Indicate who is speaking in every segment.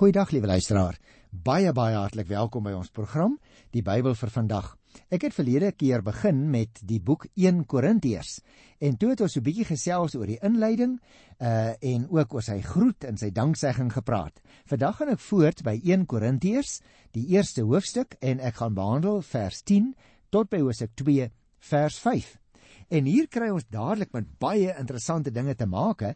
Speaker 1: Goeiedag liewe luisteraar. Baie baie hartlik welkom by ons program, die Bybel vir vandag. Ek het verlede keer begin met die boek 1 Korintiërs en toe het ons 'n bietjie gesels oor die inleiding uh en ook oor sy groet en sy danksegging gepraat. Vandag gaan ek voort by 1 Korintiërs, die eerste hoofstuk en ek gaan behandel vers 10 tot by hoofstuk 2 vers 5. En hier kry ons dadelik met baie interessante dinge te make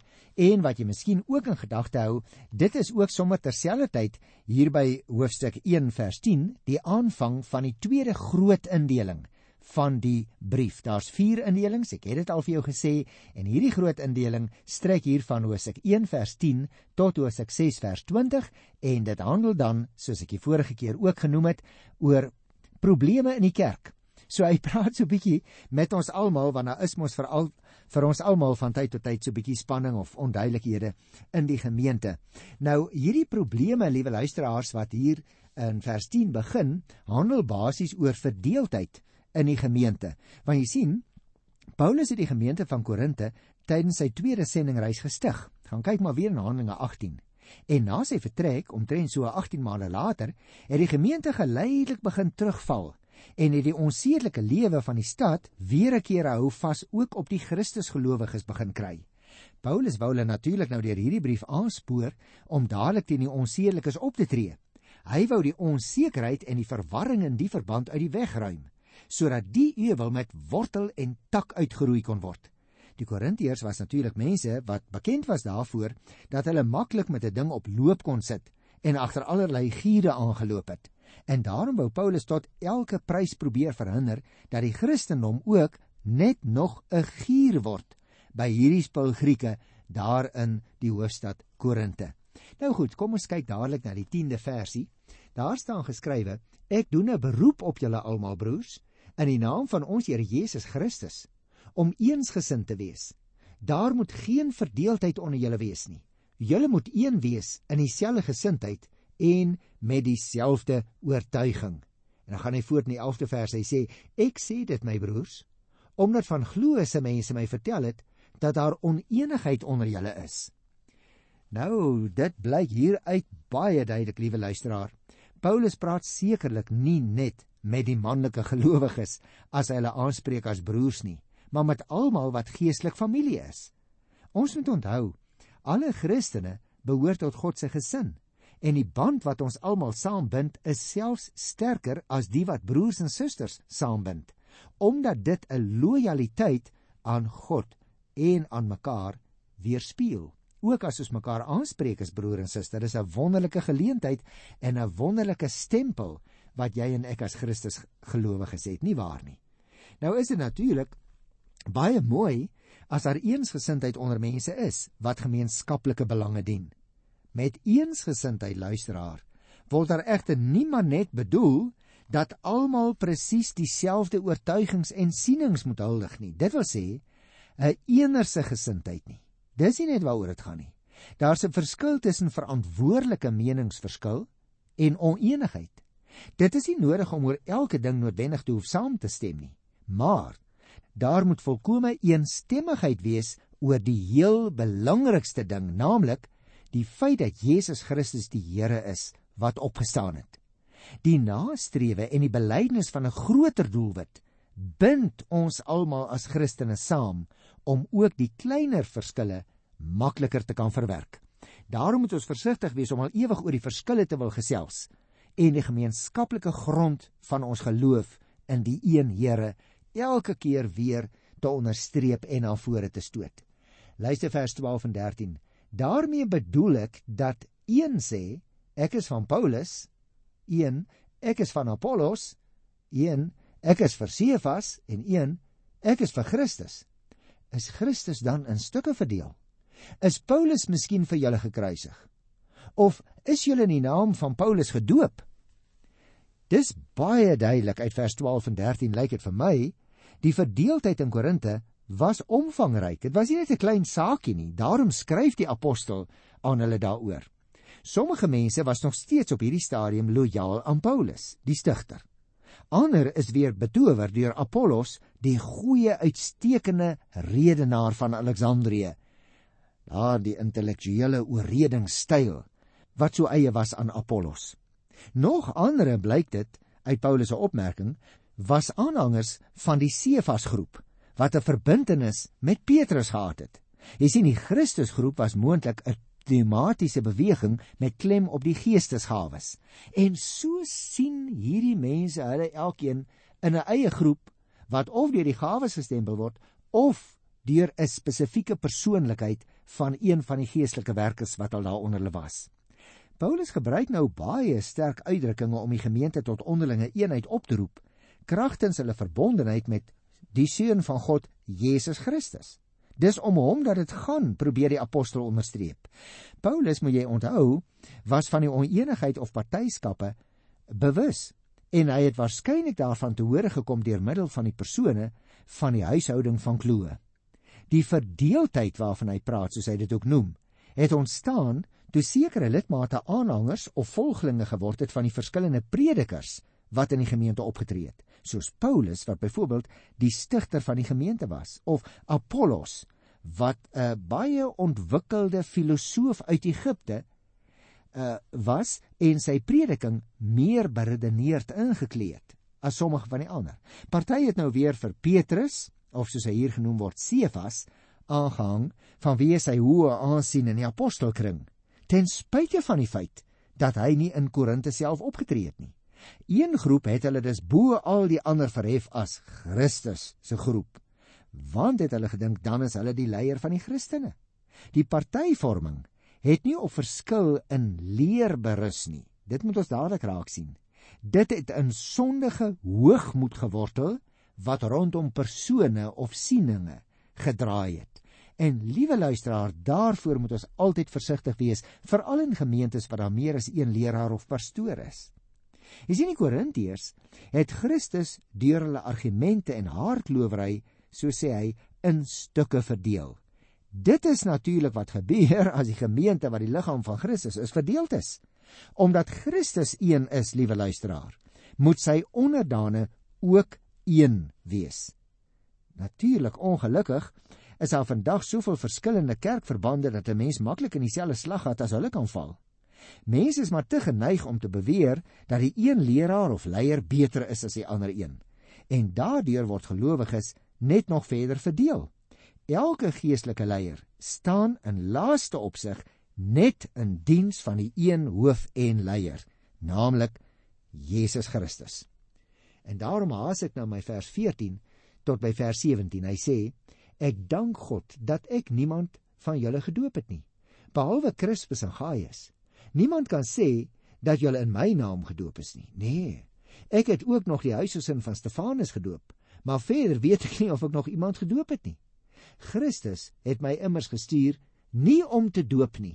Speaker 1: en wat jy miskien ook in gedagte hou, dit is ook sommer terselfdertyd hier by hoofstuk 1 vers 10, die aanvang van die tweede groot indeling van die brief. Daar's 4 indelings, ek het dit al vir jou gesê, en hierdie groot indeling strek hier van hoofstuk 1 vers 10 tot hoofstuk 6 vers 20 en dit handel dan, soos ek die vorige keer ook genoem het, oor probleme in die kerk. So hy praat so bietjie met ons almal want daar is mos veral vir ons almal van tyd tot tyd so bietjie spanning of onduidelikhede in die gemeente. Nou hierdie probleme, liewe luisteraars, wat hier in vers 10 begin, handel basies oor verdeeldheid in die gemeente. Want jy sien, Paulus het die gemeente van Korinte tydens sy tweede sendingreis gestig. Gaan kyk maar weer in Handelinge 18. En na sy vertrek, omtrent so 18 maande later, het die gemeente geleidelik begin terugval en het die onsedelike lewe van die stad weer 'n keer hou vas ook op die Christusgelowiges begin kry. Paulus wou hulle natuurlik nou deur hierdie brief aanspoor om dadelik teen die onsedelikes op te tree. Hy wou die onsekerheid en die verwarring in die verband uit die weg ruim sodat die ewel met wortel en tak uitgeroei kon word. Die Korintiërs was natuurlik mense wat bekend was daarvoor dat hulle maklik met 'n ding op loop kon sit en agter allerlei giere aangeloop het. En daarom wou Paulus tot elke prys probeer verhinder dat die Christendom ook net nog 'n gier word by hierdie spul Grieke daar in die hoofstad Korinte. Nou goed, kom ons kyk dadelik na die 10de versie. Daar staan geskrywe: Ek doen 'n beroep op julle almal broers in die naam van ons Here Jesus Christus om eensgesind te wees. Daar moet geen verdeeldheid onder julle wees nie. Julle moet een wees in dieselfde gesindheid en met dieselfde oortuiging. En dan gaan hy voort in die 11de vers. Hy sê: Ek sê dit my broers, omdat van glose mense my vertel het dat daar oneenigheid onder julle is. Nou, dit blyk hier uit baie duidelik, liewe luisteraar. Paulus praat sekerlik nie net met die manlike gelowiges as hy hulle aanspreek as broers nie, maar met almal wat geestelik familie is. Ons moet onthou, alle Christene behoort tot God se gesin en die band wat ons almal saambind is selfs sterker as die wat broers en susters saambind omdat dit 'n lojaliteit aan God en aan mekaar weerspieël ook as ons mekaar aanspreek as broer en suster is 'n wonderlike geleentheid en 'n wonderlike stempel wat jy en ek as Christus gelowiges het nie waar nie? Nou is dit natuurlik baie mooi as daar eensgesindheid onder mense is wat gemeenskaplike belange dien met eensgesindheid luisteraar word daar egter niemand net bedoel dat almal presies dieselfde oortuigings en sienings moet huldig nie. Dit wil sê 'n eenerse gesindheid nie. Dis nie net waaroor dit gaan nie. Daar's 'n verskil tussen verantwoordelike meningsverskil en oneenigheid. Dit is nie nodig om oor elke ding noodwendig te hoef saam te stem nie maar daar moet volkomme eensstemmigheid wees oor die heel belangrikste ding naamlik die feit dat Jesus Christus die Here is wat opgestaan het. Die nastrewe en die belydenis van 'n groter doelwit bind ons almal as Christene saam om ook die kleiner verskille makliker te kan verwerk. Daarom moet ons versigtig wees om al ewig oor die verskille te wil gesels en die gemeenskaplike grond van ons geloof in die een Here elke keer weer te onderstreep en na vore te stoot. Luister vers 12 en 13 daarmee bedoel ek dat een sê ek is van Paulus, een ek is van Apollos, een ek is vir Sefas en een ek is vir Christus. Is Christus dan in stukke verdeel? Is Paulus miskien vir julle gekruisig? Of is julle in die naam van Paulus gedoop? Dis baie duidelik uit vers 12 en 13 lyk dit vir my die verdeeldheid in Korinte was omvangryk. Dit was nie net 'n klein saakie nie. Daarom skryf die apostel aan hulle daaroor. Sommige mense was nog steeds op hierdie stadium lojaal aan Paulus, die stigter. Ander is weer betower deur Apollos, die goeie uitstekende redenaar van Alexandrië. Daar die intellektuele oorredingstyl wat so eie was aan Apollos. Nog ander blyk dit uit Paulus se opmerking was aanhangers van die Sefas-groep wat 'n verbintenis met Petrus gehad het. Jy sien die Christusgroep was moontlik 'n tematiese beweging met klem op die geestesgawes. En so sien hierdie mense hulle elkeen in 'n eie groep wat of deur die gawes gestempel word of deur 'n spesifieke persoonlikheid van een van die geestelike werkers wat al daaronder hulle was. Paulus gebruik nou baie sterk uitdrukkings om die gemeente tot onderlinge eenheid op te roep, kragtens hulle verbondenheid met die seun van God, Jesus Christus. Dis om hom dat dit gaan, probeer die apostel onderstreep. Paulus, moet jy onthou, was van die oneenigheid of partyskappe bewus en hy het waarskynlik daarvan te hore gekom deur middel van die persone van die huishouding van Kloe. Die verdeeldheid waarvan hy praat, soos hy dit ook noem, het ontstaan toe sekere lidmate aanhangers of volgelinge geword het van die verskillende predikers wat in die gemeente opgetree het, soos Paulus wat byvoorbeeld die stigter van die gemeente was of Apollos wat 'n baie ontwikkelde filosoof uit Egipte uh, was en sy prediking meer beredeneerd ingekleed as sommige van die ander. Party het nou weer vir Petrus of soos hy hier genoem word Cephas aangehang van wie hy hoë aansien in die apostelkring ten spyte van die feit dat hy nie in Korinte self opgetree het nie. Een groep het hulle dus bo al die ander verhef as Christus se groep. Want het hulle gedink dan is hulle die leier van die Christene. Die partyvorming het nie op verskil in leer berus nie. Dit moet ons dadelik raak sien. Dit het in sondige hoogmoed gewortel wat rondom persone of sieninge gedraai het. En liewe luisteraar, daarvoor moet ons altyd versigtig wees, veral in gemeentes waar daar meer as een leraar of pastoor is. Jy sien die Korintiërs het Christus deur hulle argumente en hardlowery, so sê hy, in stukke verdeel. Dit is natuurlik wat gebeur as die gemeente wat die liggaam van Christus is verdeel is. Omdat Christus een is, liewe luisteraar, moet sy onderdane ook een wees. Natuurlik ongelukkig is daar vandag soveel verskillende kerkverbande dat 'n mens maklik in dieselfde slaggat as hulle kan val. Mense is maar te geneig om te beweer dat die een leraar of leier beter is as die ander een. En daardeur word gelowiges net nog verder verdeel. Elke geestelike leier staan in laaste opsig net in diens van die een hoof en leier, naamlik Jesus Christus. En daarom haas ek nou my vers 14 tot by vers 17. Hy sê: Ek dank God dat ek niemand van julle gedoop het nie, behalwe Crispus en Gaius Niemand kan sê dat jy in my naam gedoop is nie. Nee. Ek het ook nog die huisgesin van Stefanus gedoop, maar verder weet ek nie of ek nog iemand gedoop het nie. Christus het my immers gestuur nie om te doop nie,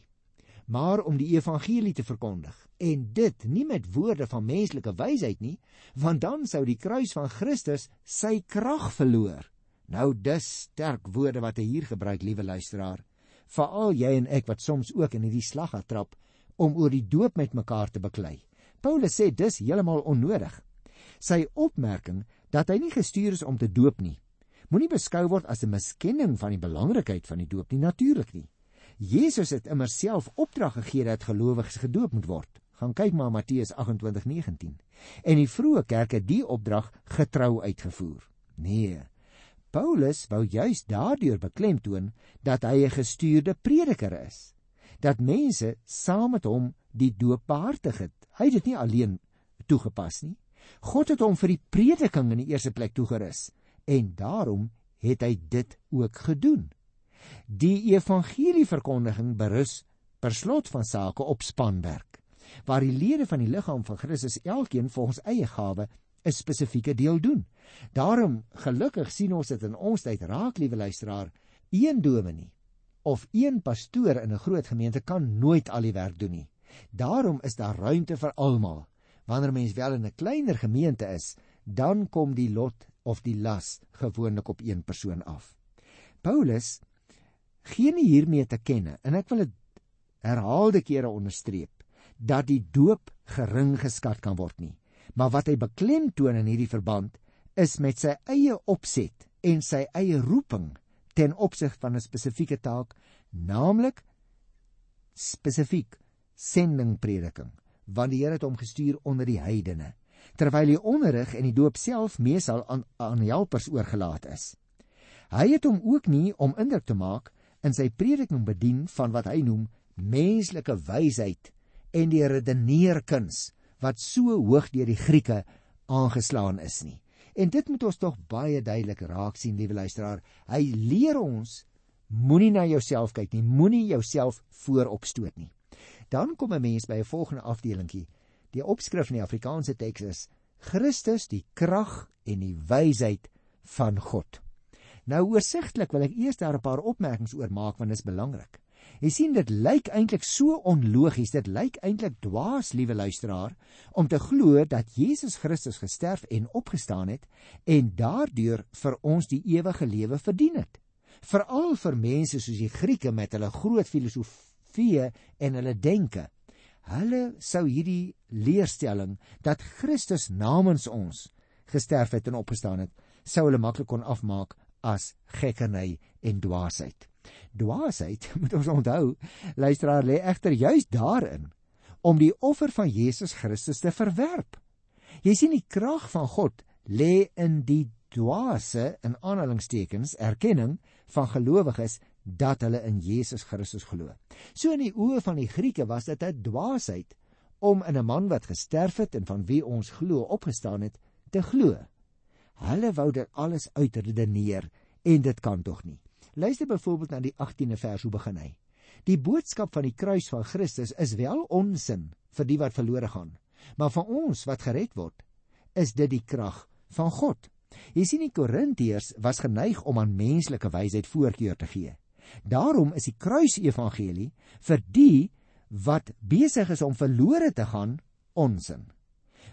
Speaker 1: maar om die evangelie te verkondig. En dit nie met woorde van menslike wysheid nie, want dan sou die kruis van Christus sy krag verloor. Nou dis sterk woorde wat hy hier gebruik, liewe luisteraar. Veral jy en ek wat soms ook in hierdie slag getrap om oor die doop met mekaar te beklei. Paulus sê dis heeltemal onnodig. Sy opmerking dat hy nie gestuur is om te doop nie, moenie beskou word as 'n miskenning van die belangrikheid van die doop nie natuurlik nie. Jesus het immer self opdrag gegee dat gelowiges gedoop moet word. Gaan kyk maar Matteus 28:19. En die vroeë kerk het die opdrag getrou uitgevoer. Nee. Paulus wou juis daardeur beklemtoon dat hy 'n gestuurde prediker is dat mense saam met hom die doop behartig het. Hy het dit nie alleen toegepas nie. God het hom vir die prediking in die eerste plek toegerus en daarom het hy dit ook gedoen. Die evangelieverkondiging berus per slot van sake op spanwerk waar die lede van die liggaam van Christus elkeen volgens eie gawe 'n spesifieke deel doen. Daarom gelukkig sien ons dit in ons tyd raak, liewe luisteraar, een dominee of een pastoor in 'n groot gemeente kan nooit al die werk doen nie. Daarom is daar ruimte vir almal. Wanneer mens wel in 'n kleiner gemeente is, dan kom die lot of die las gewoonlik op een persoon af. Paulus gee nie hiermee te kenne en ek wil dit herhaalde kere onderstreep dat die doop gering geskat kan word nie. Maar wat hy beklemtoon in hierdie verband is met sy eie opset en sy eie roeping ten opsig van 'n spesifieke taak, naamlik spesifiek sendingprediking want die Here het hom gestuur onder die heidene terwyl die onderrig en die doop self meesal aan aan helpers oorgelaat is. Hy het hom ook nie om indruk te maak in sy prediking bedien van wat hy noem menslike wysheid en die redeneerkuns wat so hoog deur die Grieke aangeslaan is nie. En dit moet ons tog baie duidelik raak sien, liewe luisteraar. Hy leer ons moenie na jouself kyk nie, moenie jouself vooropstoot nie. Dan kom 'n mens by 'n volgende afdelingkie. Die opskrif in die Afrikaanse teks is Christus die krag en die wysheid van God. Nou oorsigtelik wil ek eers daar 'n paar opmerkings oor maak want dit is belangrik. Jy sien dit lyk eintlik so onlogies, dit lyk eintlik dwaas, liewe luisteraar, om te glo dat Jesus Christus gesterf en opgestaan het en daardeur vir ons die ewige lewe verdien het. Veral vir mense soos die Grieke met hulle groot filosofie en hulle denke. Hulle sou hierdie leerstelling dat Christus namens ons gesterf het en opgestaan het, sou hulle maklik kon afmaak as gekkerny en dwaasheid. Dwaasheid, moet ons onthou, luisteraar lê egter juis daarin om die offer van Jesus Christus te verwerp. Jy sien die krag van God lê in die dwaase in aanhalingstekens erkenning van gelowiges dat hulle in Jesus Christus glo. So in die oë van die Grieke was dit 'n dwaasheid om in 'n man wat gesterf het en van wie ons glo opgestaan het te glo. Hulle wou dit alles uitredeneer en dit kan tog nie. Luister byvoorbeeld na die 18de vers hoe begin hy. Die boodskap van die kruis van Christus is wel onsin vir die wat verlore gaan, maar vir ons wat gered word, is dit die krag van God. Jy sien die Korintiërs was geneig om aan menslike wysheid voorkeur te gee. Daarom is die kruisevangelie vir die wat besig is om verlore te gaan onsin.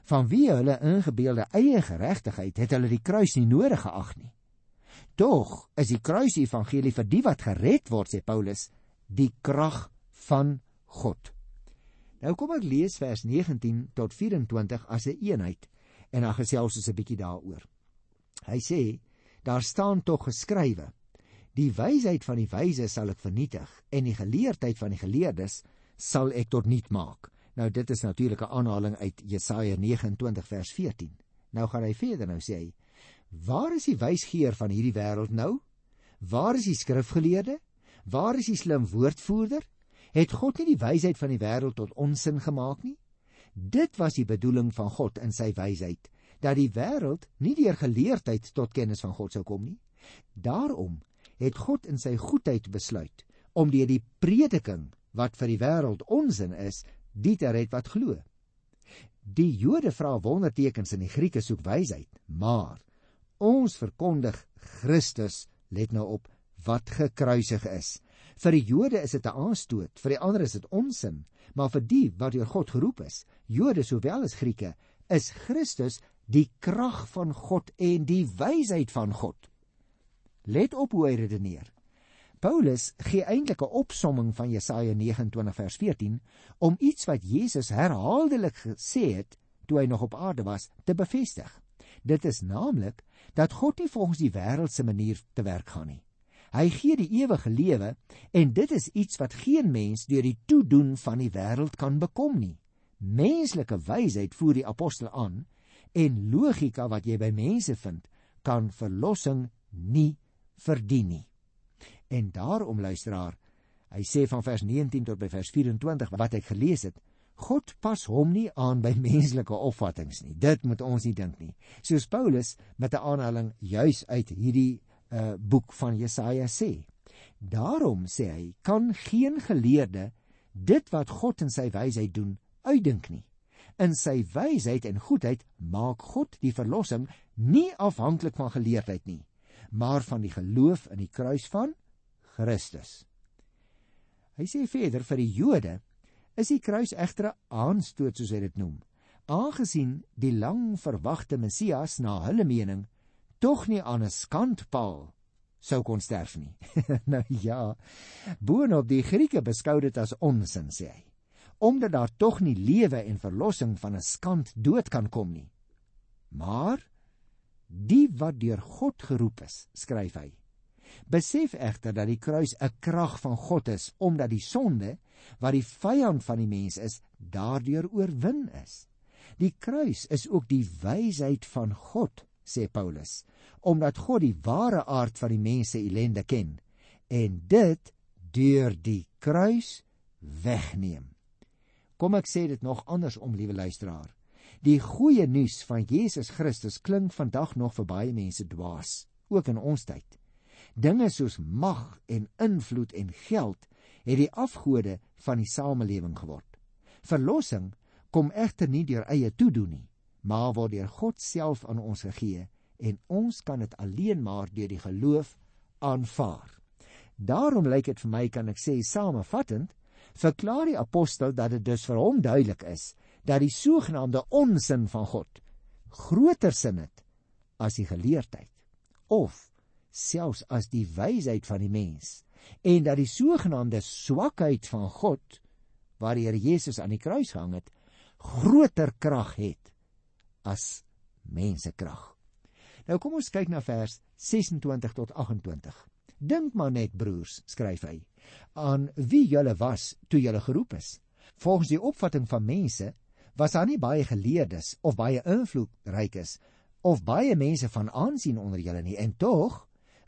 Speaker 1: Van wie hulle ingebeelde eie geregtigheid het hulle die kruis nie nodig geag nie. Tog is die kruisevangelie vir die wat gered word, sê Paulus, die krag van God. Nou kom ek lees vers 19 tot 24 as 'n een eenheid en dan gesels ons 'n bietjie daaroor. Hy sê daar staan tog geskrywe: Die wysheid van die wyse sal ek vernietig en die geleerdheid van die geleerdes sal ek tot niet maak. Nou dit is natuurlik 'n aanhaling uit Jesaja 29 vers 14. Nou gaan hy verder nou sê hy: Waar is die wysgeer van hierdie wêreld nou? Waar is die skrifgeleerde? Waar is die slim woordvoerder? Het God nie die wysheid van die wêreld tot onsin gemaak nie? Dit was die bedoeling van God in sy wysheid, dat die wêreld nie deur geleerdheid tot kennis van God sou kom nie. Daarom het God in sy goedheid besluit om deur die prediking wat vir die wêreld onsin is, die te red wat glo. Die Jode vra wondertekens en die Grieke soek wysheid, maar Ons verkondig Christus, let nou op, wat gekruisig is. Vir die Jode is dit 'n aanstoot, vir die ander is dit onsin, maar vir die wat deur God geroep is, Jode sowel as Grieke, is Christus die krag van God en die wysheid van God. Let op hoe hy redeneer. Paulus gee eintlik 'n opsomming van Jesaja 29 vers 14 om iets wat Jesus herhaaldelik gesê het toe hy nog op aarde was, te bevestig. Dit is naamlik dat God nie volgens die wêreldse manier te werk gaan nie. Hy gee die ewige lewe en dit is iets wat geen mens deur die toedoen van die wêreld kan bekom nie. Menslike wysheid voer die apostel aan en logika wat jy by mense vind, kan verlossing nie verdien nie. En daarom luisteraar, hy sê van vers 19 tot by vers 24 wat ek gelees het, God pas hom nie aan by menslike opvattinge nie. Dit moet ons nie dink nie. Soos Paulus met 'n aanhaling juis uit hierdie uh boek van Jesaja sê. Daarom sê hy, kan geen geleerde dit wat God in sy wysheid doen uitdink nie. In sy wysheid en goedheid maak God die verlossing nie afhanklik van geleerdheid nie, maar van die geloof in die kruis van Christus. Hy sê verder vir die Jode is die kruis egter 'n aanstoot soos hy dit noem. Aangesien die lang verwagte Messias na hulle mening tog nie aan 'n skandpaal sou kon sterf nie. nou ja, boonop die Grieke beskou dit as onsin sê hy, omdat daar tog nie lewe en verlossing van 'n skand dood kan kom nie. Maar die wat deur God geroep is, skryf hy, besef egter dat die kruis 'n krag van God is omdat die sonde wat die vyand van die mens is, daardeur oorwin is. Die kruis is ook die wysheid van God, sê Paulus, omdat God die ware aard van die mens se ellende ken en dit deur die kruis wegneem. Kom ek sê dit nog anders om liewe luisteraar. Die goeie nuus van Jesus Christus klink vandag nog vir baie mense dwaas, ook in ons tyd. Dinge soos mag en invloed en geld het die afgode van die samelewing geword. Verlossing kom egter nie deur eie toedoen nie, maar word deur God self aan ons gegee en ons kan dit alleen maar deur die geloof aanvaar. Daarom lyk dit vir my kan ek sê samevattend verklaar die apostel dat dit dus vir hom duidelik is dat die sogenaamde onsin van God groter sin het as die geleerdheid of selfs as die wysheid van die mens en dat die sogenaamde swakheid van God waar die Here Jesus aan die kruis gehang het groter krag het as mensekrag. Nou kom ons kyk na vers 26 tot 28. Dink maar net broers, skryf hy, aan wie julle was toe julle geroep is. Volgens die opvatting van mense was daar nie baie geleerdes of baie invloedrykes of baie mense van aansien onder julle nie en tog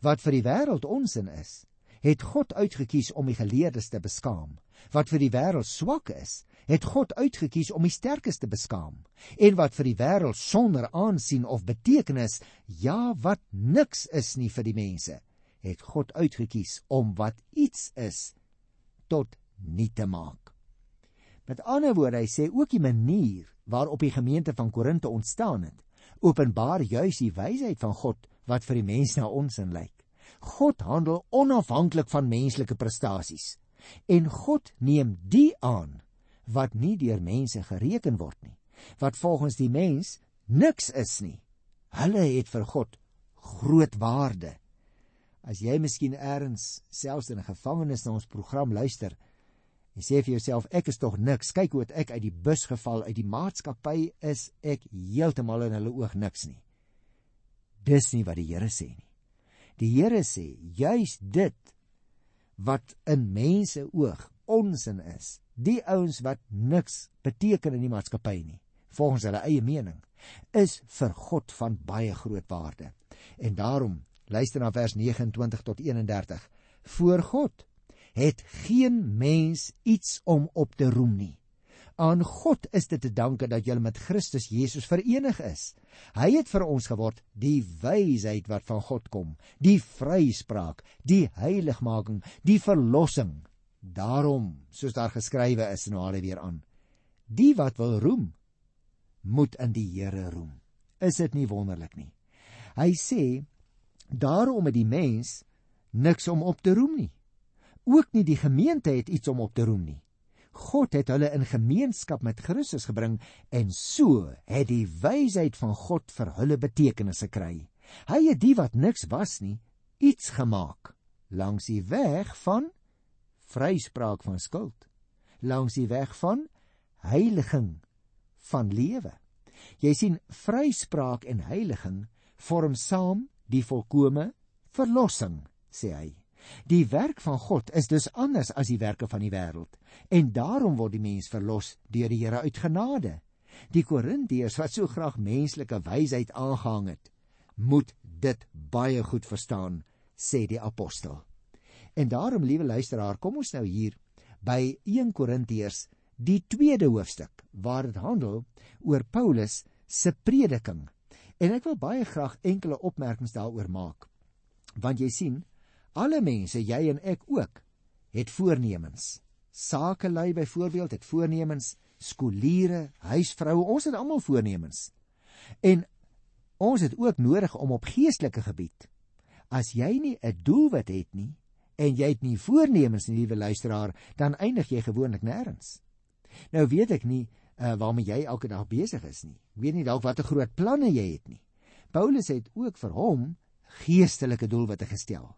Speaker 1: wat vir die wêreld onsin is het God uitget kies om die geleerdes te beskaam. Wat vir die wêreld swak is het God uitget kies om die sterkes te beskaam. En wat vir die wêreld sonder aansien of betekenis ja wat niks is nie vir die mense het God uitget kies om wat iets is tot nie te maak. Met ander woorde, hy sê ook die manier waarop die gemeente van Korinte ontstaan het, openbaar juis die wysheid van God wat vir die mens na ons in lyk. God handel onafhanklik van menslike prestasies en God neem die aan wat nie deur mense gereken word nie, wat volgens die mens niks is nie. Hulle het vir God groot waarde. As jy miskien eers selfs in 'n gevangenis na ons program luister, Jy sê vir jouself ek is tog niks. Kyk hoe ek uit die bus geval. Uit die maatskappy is ek heeltemal in hulle oog niks nie. Dis nie wat die Here sê nie. Die Here sê juis dit wat in mense oog onsin is. Die ouens wat niks beteken in die maatskappy nie, volgens hulle eie mening, is vir God van baie groot waarde. En daarom luister na vers 29 tot 31. Voor God het geen mens iets om op te roem nie. Aan God is dit te danke dat jy met Christus Jesus verenig is. Hy het vir ons geword die wysheid wat van God kom, die vryspraak, die heiligmaking, die verlossing. Daarom, soos daar geskrywe is, haal hy weer aan. Die wat wil roem, moet in die Here roem. Is dit nie wonderlik nie? Hy sê daarom het die mens niks om op te roem nie ook nie die gemeente het iets om op te roem nie. God het hulle in gemeenskap met Christus gebring en so het die wysheid van God vir hulle betekenis gekry. Hy het die wat niks was nie iets gemaak langs die weg van vryspraak van skuld, langs die weg van heiliging van lewe. Jy sien vryspraak en heiliging vorm saam die volkomme verlossing, sê hy. Die werk van God is dus anders as die werke van die wêreld en daarom word die mens verlos deur die Here uit genade. Die Korintiërs wat so graag menslike wysheid aangehang het, moet dit baie goed verstaan, sê die apostel. En daarom, liewe luisteraar, kom ons nou hier by 1 Korintiërs, die tweede hoofstuk waar dit handel oor Paulus se prediking. En ek wil baie graag enkele opmerkings daaroor maak. Want jy sien, Alle mense, jy en ek ook, het voornemens. Sakelei byvoorbeeld het voornemens, skooliere, huisvroue, ons het almal voornemens. En ons het ook nodig om op geestelike gebied as jy nie 'n doelwit het nie en jy het nie voornemens nie, liewe luisteraar, dan eindig jy gewoonlik nêrens. Nou weet ek nie uh, waarmee jy elke dag besig is nie. Ek weet nie dalk watter groot planne jy het nie. Paulus het ook vir hom geestelike doelwitte gestel.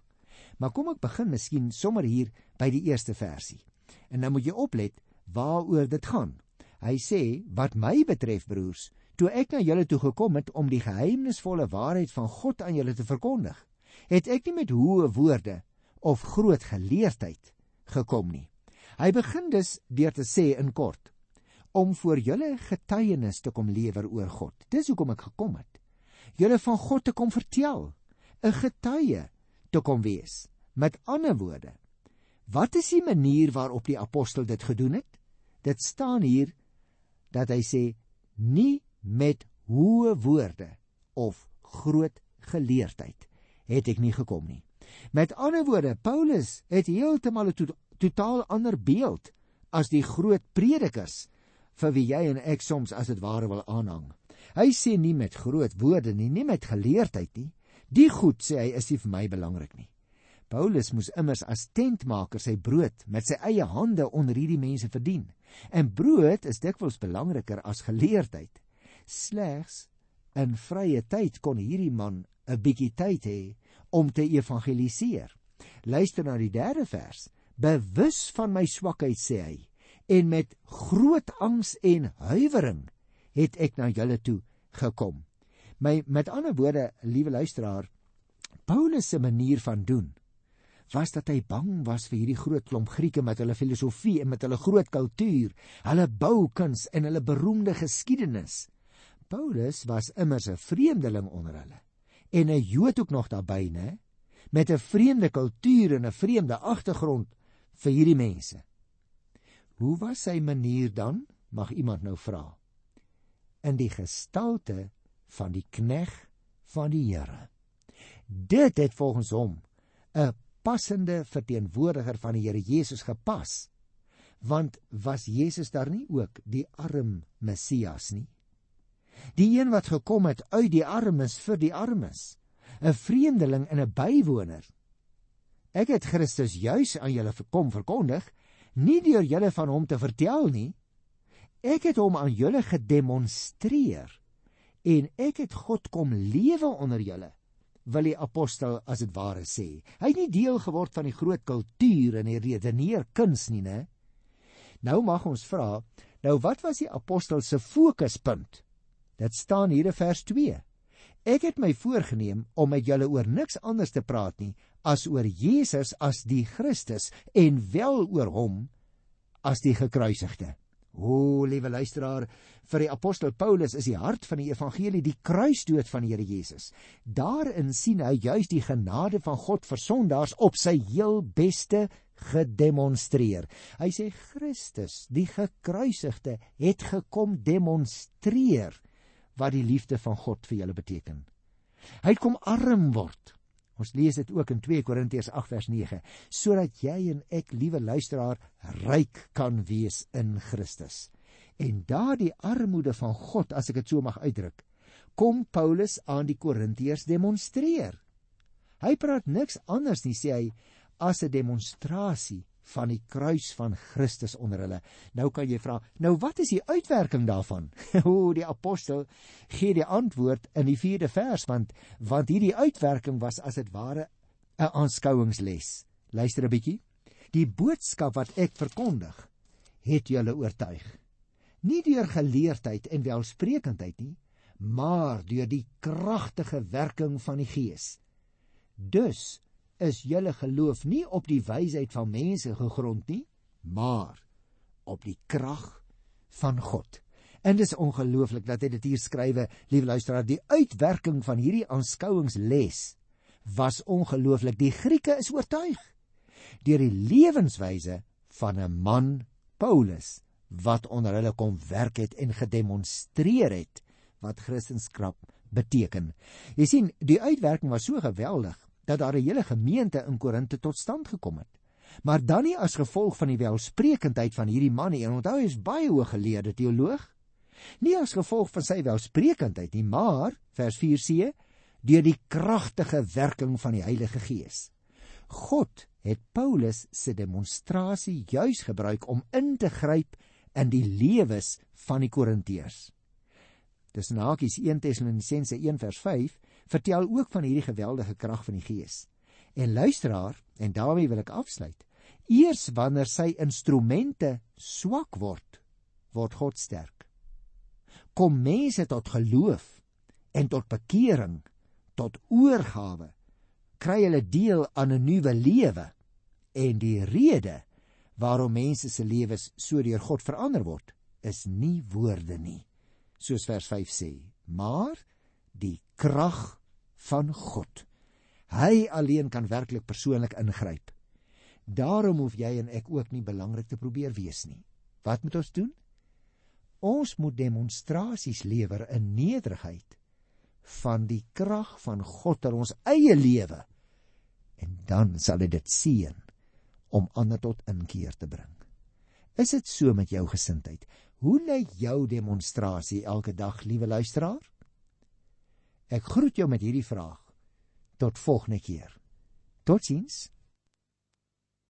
Speaker 1: Maar kom ek begin miskien sommer hier by die eerste versie. En nou moet jy oplet waaroor dit gaan. Hy sê: "Wat my betref, broers, toe ek na julle toe gekom het om die geheimnisvolle waarheid van God aan julle te verkondig, het ek nie met hoë woorde of groot geleerdheid gekom nie. Hy begin dus deur te sê in kort om voor julle getuienis te kom lewer oor God. Dis hoekom ek gekom het. Julle van God te kom vertel, 'n getuie te kom wees. Met ander woorde, wat is die manier waarop die apostel dit gedoen het? Dit staan hier dat hy sê nie met hoë woorde of groot geleerdheid het ek nie gekom nie. Met ander woorde, Paulus het heeltemal 'n to totaal ander beeld as die groot predikers vir wie jy en ek soms as dit ware wil aanhang. Hy sê nie met groot woorde nie, nie met geleerdheid nie. Die goed sê hy is nie vir my belangrik nie. Paulus moes immers as tentmaker sy brood met sy eie hande onder hierdie mense verdien. En brood is dikwels belangriker as geleerdheid. Slegs in vrye tyd kon hierdie man 'n bietjie tyd hê om te evangeliseer. Luister na die derde vers. Bewus van my swakheid sê hy en met groot angs en huiwering het ek na julle toe gekom. My met ander woorde, liewe luisteraar, Paulus se manier van doen was dat hy bang was vir hierdie groot klomp Grieke met hulle filosofie en met hulle groot kultuur, hulle boukuns en hulle beroemde geskiedenis. Paulus was immers 'n vreemdeling onder hulle en 'n Jood ook nog daarbey, né? Met 'n vreemde kultuur en 'n vreemde agtergrond vir hierdie mense. Hoe was sy manier dan? Mag iemand nou vra. In die gestalte van die knegg van die Here. Dit het volgens hom 'n passende verteenwoordiger van die Here Jesus gepas. Want was Jesus daar nie ook die arm Messias nie? Die een wat gekom het uit die armes vir die armes, 'n vreemdeling en 'n bywoner. Ek het Christus juis aan julle verkom verkondig nie deur julle van hom te vertel nie. Ek het hom aan julle gedemonstreer en ek het God kom lewe onder julle wil die apostel as dit ware sê. Hy het nie deel geword van die groot kultuur en die redeneerkuns nie, né? Nou mag ons vra, nou wat was die apostel se fokuspunt? Dit staan hier in vers 2. Ek het my voorgenem om met julle oor niks anders te praat nie as oor Jesus as die Christus en wel oor hom as die gekruisigde. O, liewe luisteraar, vir die apostel Paulus is die hart van die evangelie die kruisdood van die Here Jesus. Daarin sien hy juis die genade van God vir sondaars op sy heel beste gedemonstreer. Hy sê Christus, die gekruisigde, het gekom demonstreer wat die liefde van God vir julle beteken. Hy het kom arm word. Ons lees dit ook in 2 Korintiërs 8 vers 9, sodat jy en ek, liewe luisteraar, ryk kan wees in Christus. En daardie armoede van God, as ek dit so mag uitdruk, kom Paulus aan die Korintiërs demonstreer. Hy praat niks anders nie, sê hy, as 'n demonstrasie van die kruis van Christus onder hulle. Nou kan jy vra, nou wat is die uitwerking daarvan? O, die apostel gee die antwoord in die 4de vers want want hierdie uitwerking was as dit ware 'n aanskouingsles. Luister 'n bietjie. Die boodskap wat ek verkondig, het julle oortuig. Nie deur geleerdheid en welsprekendheid nie, maar deur die kragtige werking van die Gees. Dus is julle geloof nie op die wysheid van mense gegrond nie, maar op die krag van God. En dis ongelooflik dat hy dit hier skrywe, liewe luisteraar, die uitwerking van hierdie aanskouingsles was ongelooflik. Die Grieke is oortuig deur die lewenswyse van 'n man, Paulus, wat onder hulle kom werk het en gedemonstreer het wat Christendom beteken. Jy sien, die uitwerking was so geweldig dat daar 'n hele gemeente in Korinte tot stand gekom het. Maar dan nie as gevolg van die welsprekendheid van hierdie man nie. En onthou hy is baie hooggeleerde teoloog. Nie as gevolg van sy welsprekendheid nie, maar vers 4c deur die kragtige werking van die Heilige Gees. God het Paulus se demonstrasie juis gebruik om in te gryp in die lewens van die Korintiërs. Dis nakies 1 Tessalonisense 1 vers 5 vertel ook van hierdie geweldige krag van die Gees. En luisteraar, en daarmee wil ek afsluit. Eers wanneer sy instrumente swak word, word God sterk. Kom mense tot geloof en tot bekering, tot oorgawe, kry hulle deel aan 'n nuwe lewe. En die rede waarom mense se lewens so deur God verander word, is nie woorde nie, soos vers 5 sê, maar die krag van God. Hy alleen kan werklik persoonlik ingryp. Daarom hoef jy en ek ook nie belangrik te probeer wees nie. Wat moet ons doen? Ons moet demonstrasies lewer in nederigheid van die krag van God in ons eie lewe. En dan sal dit seën om ander tot inkeer te bring. Is dit so met jou gesindheid? Hoe lyk jou demonstrasie elke dag, liewe luisteraar? Ek groet jou met hierdie vraag. Tot volgende keer. Totsiens.